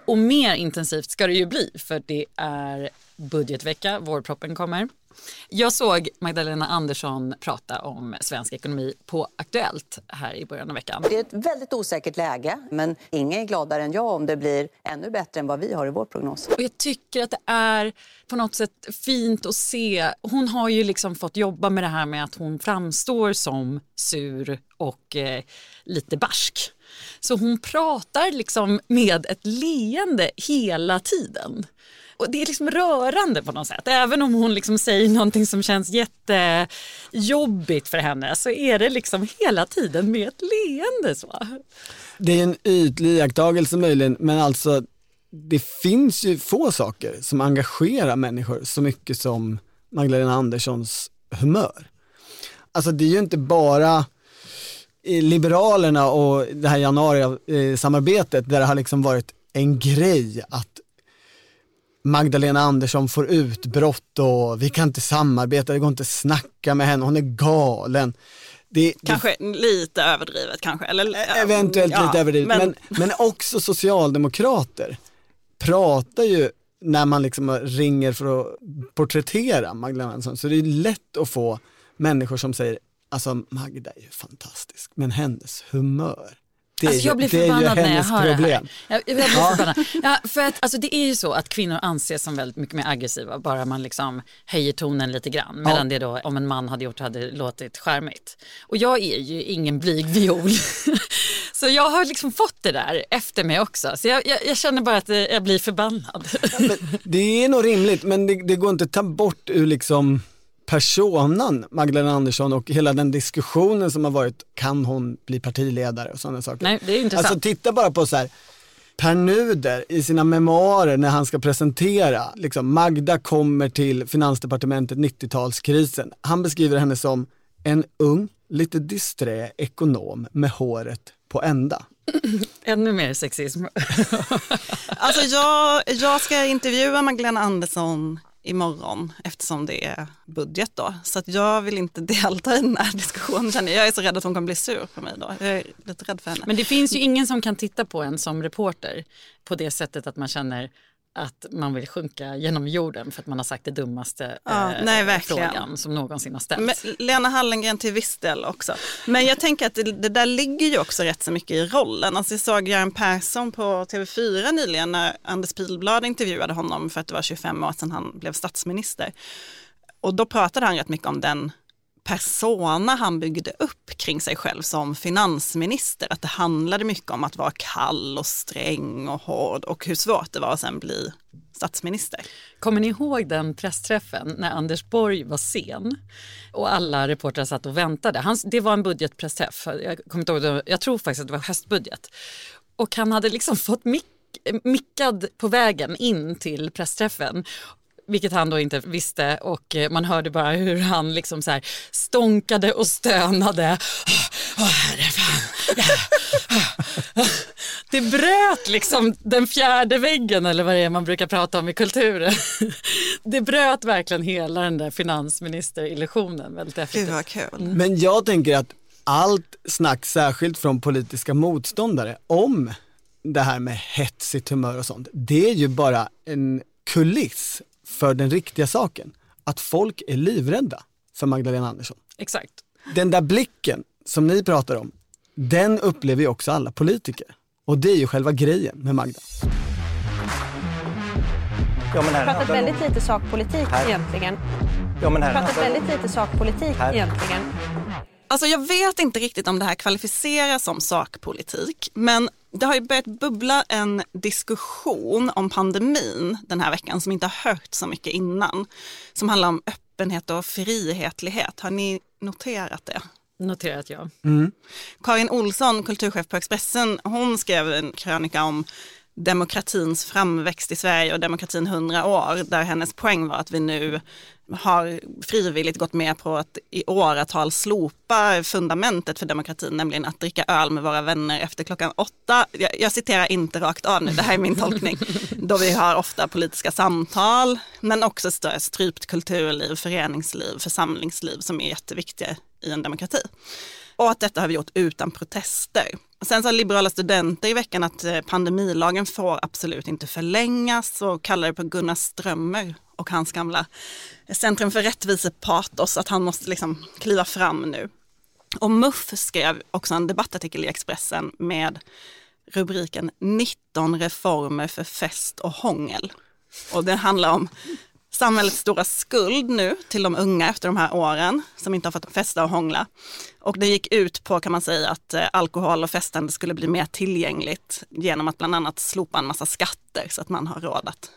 Och mer intensivt ska det ju bli för det är budgetvecka, vårproppen kommer. Jag såg Magdalena Andersson prata om svensk ekonomi på Aktuellt här i början av veckan. Det är ett väldigt osäkert läge, men ingen är gladare än jag om det blir ännu bättre än vad vi har i vår prognos. Och jag tycker att det är på något sätt fint att se. Hon har ju liksom fått jobba med det här med att hon framstår som sur och eh, lite barsk. Så hon pratar liksom med ett leende hela tiden. Och det är liksom rörande på något sätt. Även om hon liksom säger någonting som känns jättejobbigt för henne så är det liksom hela tiden med ett leende. Så. Det är en ytlig iakttagelse möjligen, men alltså det finns ju få saker som engagerar människor så mycket som Magdalena Anderssons humör. Alltså det är ju inte bara Liberalerna och det här januari-samarbetet där det har liksom varit en grej att Magdalena Andersson får utbrott och vi kan inte samarbeta, det går inte att snacka med henne, hon är galen. Det, det Kanske lite överdrivet kanske. Eller, Eventuellt ja, lite överdrivet, men, men- men, också socialdemokrater pratar ju när man liksom ringer för att porträttera Magdalena Andersson, så det är lätt att få människor som säger, alltså Magda är ju fantastisk, men hennes humör, det Alltså jag blir förbannad när jag hör problem. det här. Jag, jag blir Ja. förbannad. Ja, för att, alltså, det är ju så att kvinnor anses som väldigt mycket mer aggressiva bara man liksom höjer tonen lite grann. Medan det då om en man hade gjort hade det låtit charmigt. Och jag är ju ingen blyg viol. [LAUGHS] så jag har liksom fått det där efter mig också. Så jag, jag, jag känner bara att jag blir förbannad. Det är nog rimligt, men det, det går inte att ta bort ur liksom personan Magdalena Andersson och hela den diskussionen som har varit, kan hon bli partiledare och sådana saker. Nej, det är intressant. Alltså titta bara på så här, Per Nuder i sina memoarer när han ska presentera, liksom, Magda kommer till finansdepartementet 90-talskrisen. Han beskriver henne som en ung, lite disträ ekonom med håret på ända. [CLEARS THROAT] Ännu mer sexism. [LAUGHS] Alltså jag, jag ska intervjua Magdalena Andersson imorgon eftersom det är budget då. Så att jag vill inte [LAUGHS] delta i den här diskussionen. känner Jag Jag är så rädd att hon kommer bli sur på mig då. Jag är lite rädd för henne. Men det finns ju ingen som kan titta på en som reporter på det sättet att man känner att man vill sjunka genom jorden för att man har sagt det dummaste Ja, eh, nej, frågan som någonsin har ställts. Men Lena Hallengren till viss del också. Men jag tänker att det, det där ligger ju också rätt så mycket i rollen. Alltså jag såg Göran Persson på TV4 nyligen när Anders Pilblad intervjuade honom för att det var 25 år sedan han blev statsminister. Och då pratade han rätt mycket om den persona han byggde upp kring sig själv som finansminister. Att det handlade mycket om att vara kall och sträng och hård och hur svårt det var att sen bli statsminister. Kommer ni ihåg den pressträffen när Anders Borg var sen och alla reportrar satt och väntade? Han, det var en budgetpressträff, jag, kommer inte ihåg, jag tror faktiskt att det var höstbudget. Och han hade liksom fått mick, mickad på vägen in till pressträffen vilket han då inte visste och eh, man hörde bara hur han liksom så här stånkade och stönade. Åh, herre fan. Det bröt liksom den fjärde väggen eller vad det är man brukar prata om i kulturen. Det bröt verkligen hela den där finansministerillusionen väldigt effektivt. Gud vad kul. Men jag tänker att allt snack, särskilt från politiska motståndare, om det här med hetsigt humör och sånt, det är ju bara en kuliss för den riktiga saken. Att folk är livrädda för Magdalena Andersson. Exakt. Den där blicken som ni pratar om, den upplever ju också alla politiker. Och det är ju själva grejen med Magda. Ja, men här pratat väldigt lite sakpolitik Här. egentligen. Ja, men här pratat väldigt lite sakpolitik Här. egentligen. Alltså jag vet inte riktigt om det här kvalificeras som sakpolitik, men det har ju börjat bubbla en diskussion om pandemin den här veckan som inte har hört så mycket innan. Som handlar om öppenhet och frihetlighet. Har ni noterat det? Noterat ja. Karin Olsson, kulturchef på Expressen, hon skrev en krönika om demokratins framväxt i Sverige och demokratin 100 år, där hennes poäng var att vi nu har frivilligt gått med på att i åratal slopa fundamentet för demokratin, nämligen att dricka öl med våra vänner efter klockan åtta. Jag, jag citerar inte rakt av nu, det här är min tolkning. [LAUGHS] Då vi har ofta politiska samtal, men också större strypt kulturliv, föreningsliv, församlingsliv som är jätteviktiga i en demokrati. Och att detta har vi gjort utan protester. Sen sa liberala studenter i veckan att eh, pandemilagen får absolut inte förlängas och kallade på Gunnar Strömmer och hans gamla Centrum för rättvisepatos, att han måste liksom kliva fram nu. Och MUF skrev också en debattartikel i Expressen med rubriken 19 reformer för fest och hångel. Och det handlar om samhällets stora skuld nu till de unga efter de här åren som inte har fått festa och hångla. Och det gick ut på kan man säga att eh, alkohol och festande skulle bli mer tillgängligt genom att bland annat slopa en massa skatter så att man har råd att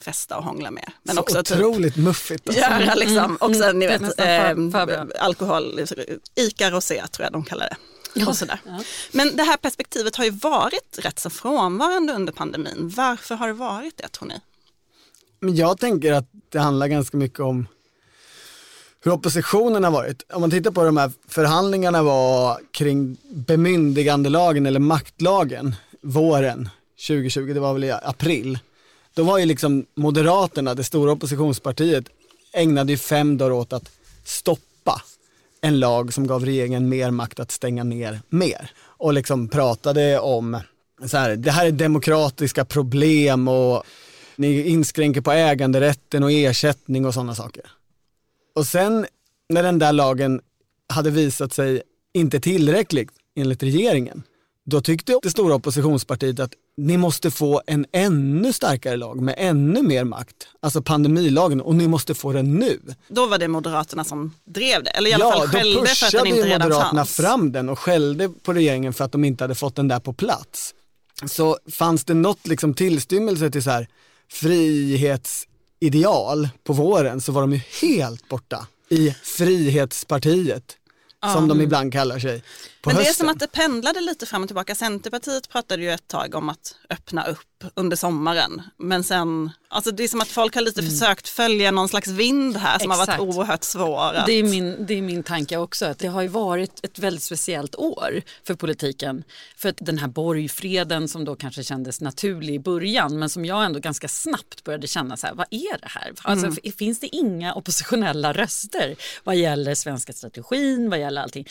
festa och hångla mer. Men Så också typ otroligt muffigt. Alltså. göra liksom, också Mm, ni det är vet, nästan för- eh, alkohol, Ica Rosé tror jag de kallar det. Och sådär. Men det här perspektivet har ju varit rätt så frånvarande under pandemin. Varför har det varit det tror ni? Men jag tänker att det handlar ganska mycket om hur oppositionen har varit. Om man tittar på de här förhandlingarna var kring bemyndigandelagen eller maktlagen våren 2020, det var väl i april. Då var ju liksom Moderaterna, det stora oppositionspartiet, ägnade ju fem dagar åt att stoppa en lag som gav regeringen mer makt att stänga ner mer. Och liksom pratade om så här, det här är demokratiska problem och ni inskränker på äganderätten och ersättning och sådana saker. Och sen när den där lagen hade visat sig inte tillräcklig enligt regeringen, då tyckte det stora oppositionspartiet att ni måste få en ännu starkare lag med ännu mer makt, alltså pandemilagen, och ni måste få den nu. Då var det Moderaterna som drev det, eller i alla fall då skällde för att den pushade inte redan Moderaterna fanns. fram den och skällde på regeringen för att de inte hade fått den där på plats. Så fanns det något liksom tillstymmelse till så här frihetsideal på våren så var de ju helt borta i Frihetspartiet, som Ja. de ibland kallar sig, på Men det är hösten. som att det pendlade lite fram och tillbaka. Centerpartiet pratade ju ett tag om att öppna upp under sommaren. Men sen, alltså det är som att folk har lite försökt följa någon slags vind här som har Exakt. varit oerhört svår. Att... Det är, min, det är min tanke också. Att det har ju varit ett väldigt speciellt år för politiken. För att den här borgfreden som då kanske kändes naturlig i början men som jag ändå ganska snabbt började känna så här, vad är det här? Alltså, Mm. Finns det inga oppositionella röster vad gäller svenska strategin, vad gäller allting?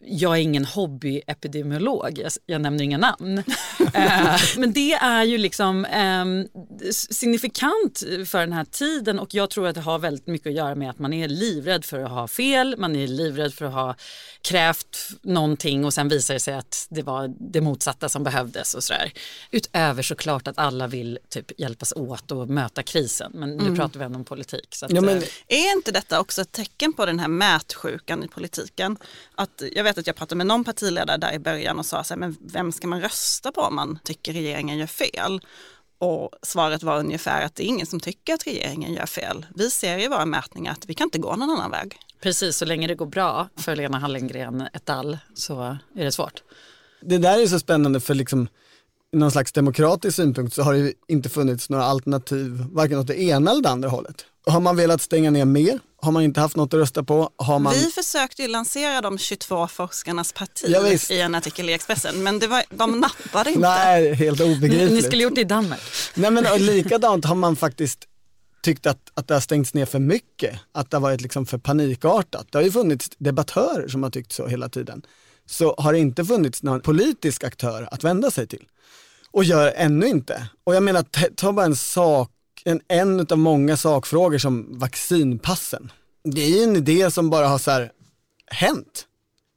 Jag är ingen hobbyepidemiolog, jag, jag nämner inga namn. [LAUGHS] Eh, men det är ju liksom ehm, signifikant för den här tiden och jag tror att det har väldigt mycket att göra med att man är livrädd för att ha fel, man är livrädd för att ha krävt någonting och sen visar det sig att det var det motsatta som behövdes och sådär. Utöver såklart att alla vill typ hjälpas åt och möta krisen, men nu Mm. pratar vi ändå om politik. Så att, Ja, men- eh, Är inte detta också ett tecken på den här mätsjukan i politiken? Att, jag vet att jag pratade med någon partiledare där i början och sa så här, men vem ska man rösta på om man tycker regeringen gör fel? Och svaret var ungefär att det är ingen som tycker att regeringen gör fel. Vi ser i våra mätningar att vi kan inte gå någon annan väg. Precis, så länge det går bra för Lena Hallengren ett all så är det svårt. Det där är så spännande för liksom någon slags demokratisk synpunkt så har det ju inte funnits några alternativ, varken åt det ena eller det andra hållet Har man velat stänga ner mer? Har man inte haft något att rösta på? Har man... Vi försökte ju lansera de 22 forskarnas parti Ja, i en artikel i Expressen, men det var, de nappade inte. Nej, helt obegripligt. Ni skulle gjort det i Danmark. Nej men och likadant har man faktiskt tyckt att, att det har stängts ner för mycket, att det har varit liksom för panikartat. Det har ju funnits debattörer som har tyckt så hela tiden. Så har det inte funnits någon politisk aktör att vända sig till. Och gör ännu inte. Och jag menar, ta bara en sak, en, en av många sakfrågor som vaccinpassen. Det är ju en idé som bara har så här hänt.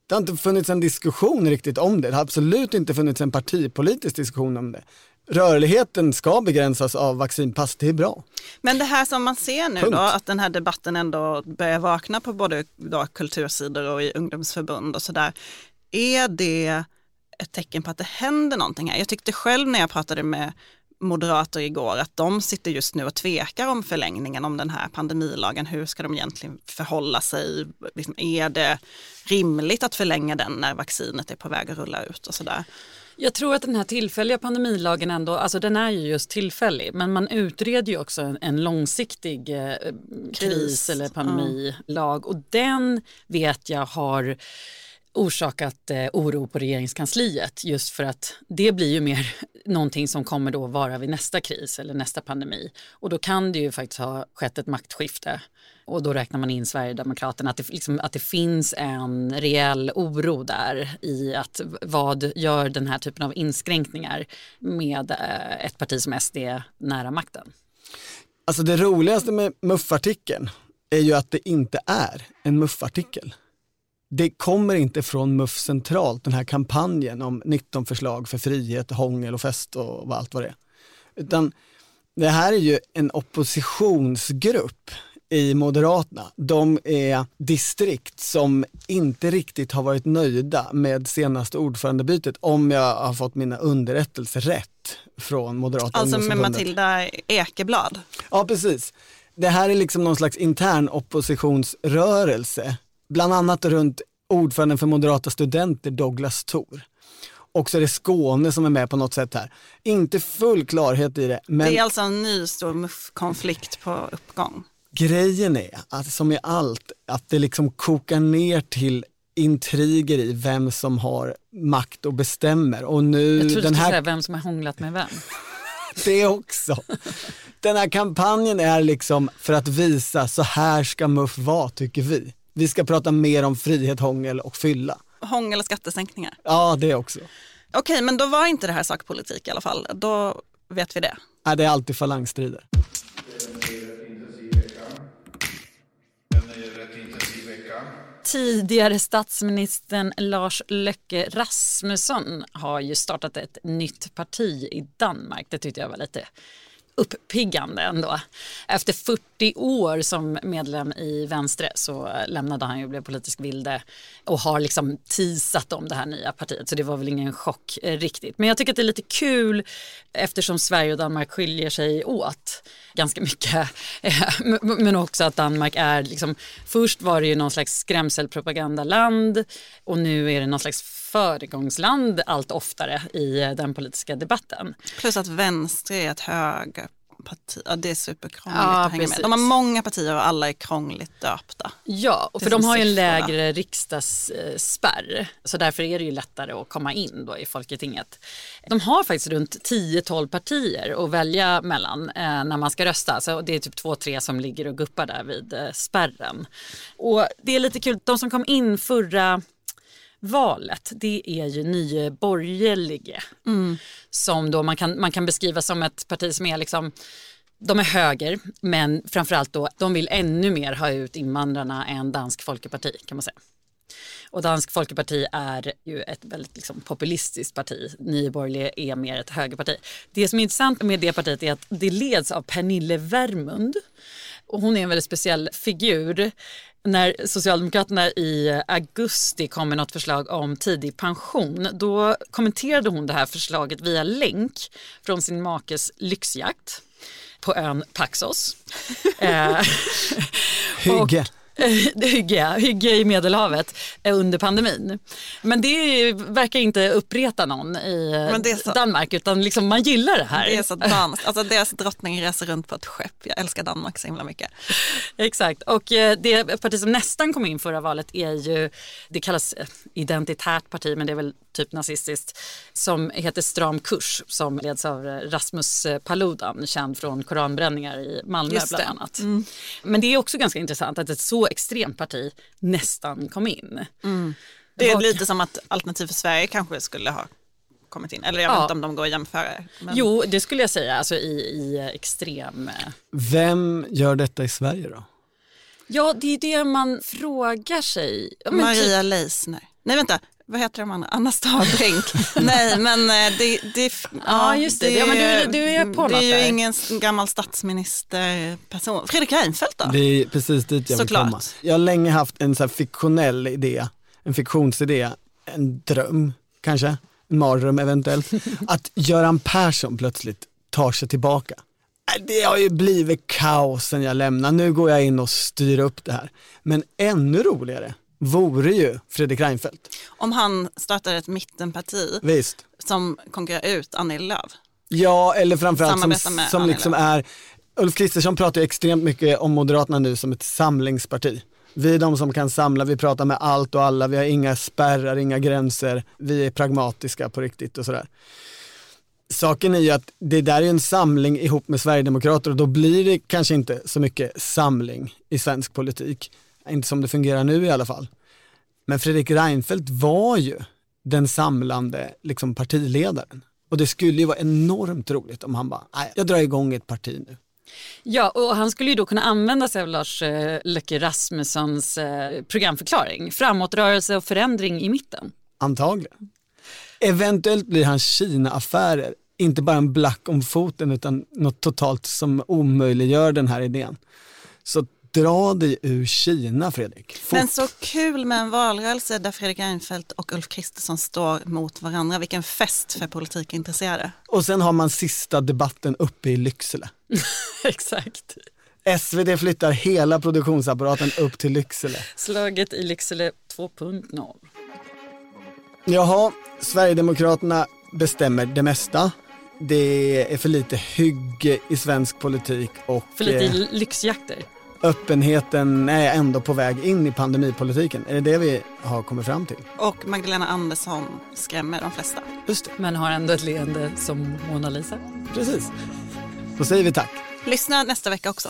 Det har inte funnits en diskussion riktigt om det. Det har absolut inte funnits en partipolitisk diskussion om det. Rörligheten ska begränsas av vaccinpass, det är bra. Men det här som man ser nu Punkt. då, att den här debatten ändå börjar vakna på både då kultursidor och i ungdomsförbund och sådär. Är det ett tecken på att det händer någonting här? Jag tyckte själv när jag pratade med moderater igår att de sitter just nu och tvekar om förlängningen om den här pandemilagen. Hur ska de egentligen förhålla sig? Liksom, är det rimligt att förlänga den när vaccinet är på väg att rulla ut och sådär? Jag tror att den här tillfälliga pandemilagen ändå, alltså den är ju just tillfällig, men man utreder ju också en, en långsiktig eh, kris. Kris, eller pandemilag och den vet jag har orsakat eh, oro på regeringskansliet just för att det blir ju mer [LAUGHS] någonting som kommer då vara vid nästa kris eller nästa pandemi och då kan det ju faktiskt ha skett ett maktskifte och då räknar man in Sverigedemokraterna att det, liksom, att det finns en reell oro där i att vad gör den här typen av inskränkningar med eh, ett parti som SD nära makten. Alltså det roligaste med muffartikeln är ju att det inte är en muffartikel. Det kommer inte från MUF centralt, den här kampanjen om 19 förslag för frihet, hångel och fest och allt vad det är. Utan det här är ju en oppositionsgrupp i Moderaterna. De är distrikt som inte riktigt har varit nöjda med senaste ordförandebytet om jag har fått mina underrättelser rätt från Moderata Alltså med. Matilda Ekeblad. Ja, precis. Det här är liksom någon slags intern oppositionsrörelse, bland annat runt ordföranden för Moderata studenter Douglas Thor. Och så är det Skåne som är med på något sätt här. Inte full klarhet i det, men Det är alltså en ny stor MUF-konflikt på uppgång. grejen är att som i allt, att det liksom kokar ner till intriger i vem som har makt och bestämmer. Och nu Jag tror du den skulle här säga vem som har hånglat med vem. [LAUGHS] det också. Den här kampanjen är liksom för att visa så här ska MUF vara tycker vi. Vi ska prata mer om frihet, hångel och fylla. Hångel och skattesänkningar. Ja, det också. Okej, men då var inte det här sakpolitik i alla fall. Då vet vi det. Ja, det är alltid falangstrider. Tidigare statsministern Lars Løkke Rasmussen har ju startat ett nytt parti i Danmark. Det tyckte jag var lite uppiggande ändå. Efter 40 år som medlem i Vänstre så lämnade han ju och blev politisk vilde och har liksom teasat om det här nya partiet så det var väl ingen chock riktigt. Men jag tycker att det är lite kul eftersom Sverige och Danmark skiljer sig åt ganska mycket. [LAUGHS] Men också att Danmark är liksom, först var det ju någon slags skrämselpropagandaland och nu är det någon slags föregångsland allt oftare i den politiska debatten. Plus att vänster är ett högerparti. Ja, det är superkrångligt Ja, att hänga precis. med. De har många partier och alla är krångligt döpta. Ja, och för de har ju en lägre riksdagsspärr. Så därför är det ju lättare att komma in då i Folketinget. De har faktiskt runt 10-12 partier att välja mellan eh, när man ska rösta. Så det är typ två, tre som ligger och guppar där vid eh, spärren. Och det är lite kul, de som kom in förra valet det är ju Nye Borgerlige som då man kan, man kan beskriva som ett parti som är liksom de är höger, men framförallt då, de vill ännu mer ha ut invandrarna än Dansk Folkeparti kan man säga. Och Dansk Folkeparti är ju ett väldigt liksom, populistiskt parti. Nyborgerliga är mer ett högerparti. Det som är intressant med det partiet är att det leds av Pernille Vermund. Och hon är en väldigt speciell figur. När Socialdemokraterna i augusti kom med något förslag om tidig pension då kommenterade hon det här förslaget via länk från sin makes lyxjakt på ön Paxos. [LAUGHS] Eh, Hygge. [LAUGHS] hygge, hygge i Medelhavet eh, under pandemin. Men det verkar inte uppreta någon i eh, Danmark utan liksom man gillar det här. Det är så danskt, alltså deras drottning reser runt på ett skepp. Jag älskar Danmark så himla mycket. [LAUGHS] Exakt och eh, det parti som nästan kom in förra valet är ju, det kallas identitärt parti men det är väl typ nazistiskt, som heter Stram kurs som leds av Rasmus Paludan, känd från koranbränningar i Malmö bland annat. Mm. Men det är också ganska intressant att ett så extremt parti nästan kom in. Mm. Det är lite som att Alternativ för Sverige kanske skulle ha kommit in. Eller jag vet inte om de går att jämföra. Men... Jo, det skulle jag säga, alltså i, i extrem... Eh, Vem gör detta i Sverige då? Ja, det är det man frågar sig. Ja, Maria typ... Leisner. Nej, vänta vad heter de andra? Anna Stavbrink. [LAUGHS] Nej men eh, det, det, ja, just det. det, ja, men du, du är på Det är ju där. ingen gammal statsministerperson. Fredrik Reinfeldt då? Det är precis dit jag Såklart. vill komma. Jag har länge haft en så fiktionell idé, en fiktionsidé, en dröm kanske, en mardröm eventuellt, [LAUGHS] att Göran Persson plötsligt tar sig tillbaka. Äh, det har ju blivit kaos sen jag lämnade, nu går jag in och styr upp det här. Men ännu roligare vore ju Fredrik Reinfeldt. Om han startar ett mittenparti Visst. som konkurrerar ut Annie Lööf. Ja, eller framförallt som, som liksom är, Ulf Kristersson pratar ju extremt mycket om Moderaterna nu som ett samlingsparti. Vi är de som kan samla, vi pratar med allt och alla, vi har inga spärrar, inga gränser, vi är pragmatiska på riktigt och sådär. Saken är ju att det där är en samling ihop med Sverigedemokrater och då blir det kanske inte så mycket samling i svensk politik. Inte som det fungerar nu i alla fall. Men Fredrik Reinfeldt var ju den samlande liksom, partiledaren. Och det skulle ju vara enormt roligt om han bara, nej jag drar igång ett parti nu. Ja, och han skulle ju då kunna använda sig av Lars eh, Rasmussons eh, programförklaring. Framåtrörelse och förändring i mitten. Antagligen. Eventuellt blir hans Kina-affärer inte bara en black om foten utan något totalt som omöjliggör den här idén. Så dra dig ur Kina Fredrik. Fort. Men så kul med en valrörelse där Fredrik Reinfeldt och Ulf Kristersson står mot varandra. Vilken fest för politikintresserade. Och sen har man sista debatten uppe i Lycksele. [LAUGHS] Exakt. SVT flyttar hela produktionsapparaten upp till Lycksele. Slaget i Lycksele 2.0. Jaha, Sverigedemokraterna bestämmer det mesta. Det är för lite hygge i svensk politik och... För lite eh, lyxjakter öppenheten är ändå på väg in i pandemipolitiken. Är det det vi har kommit fram till? Och Magdalena Andersson skrämmer de flesta. Just det. Men har ändå ett leende som Mona Lisa. Precis. Då säger vi tack. Lyssna nästa vecka också.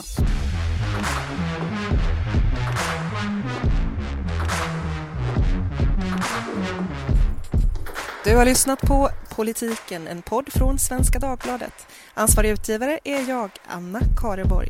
Du har lyssnat på Politiken, en podd från Svenska Dagbladet. Ansvarig utgivare är jag, Anna Kareborg.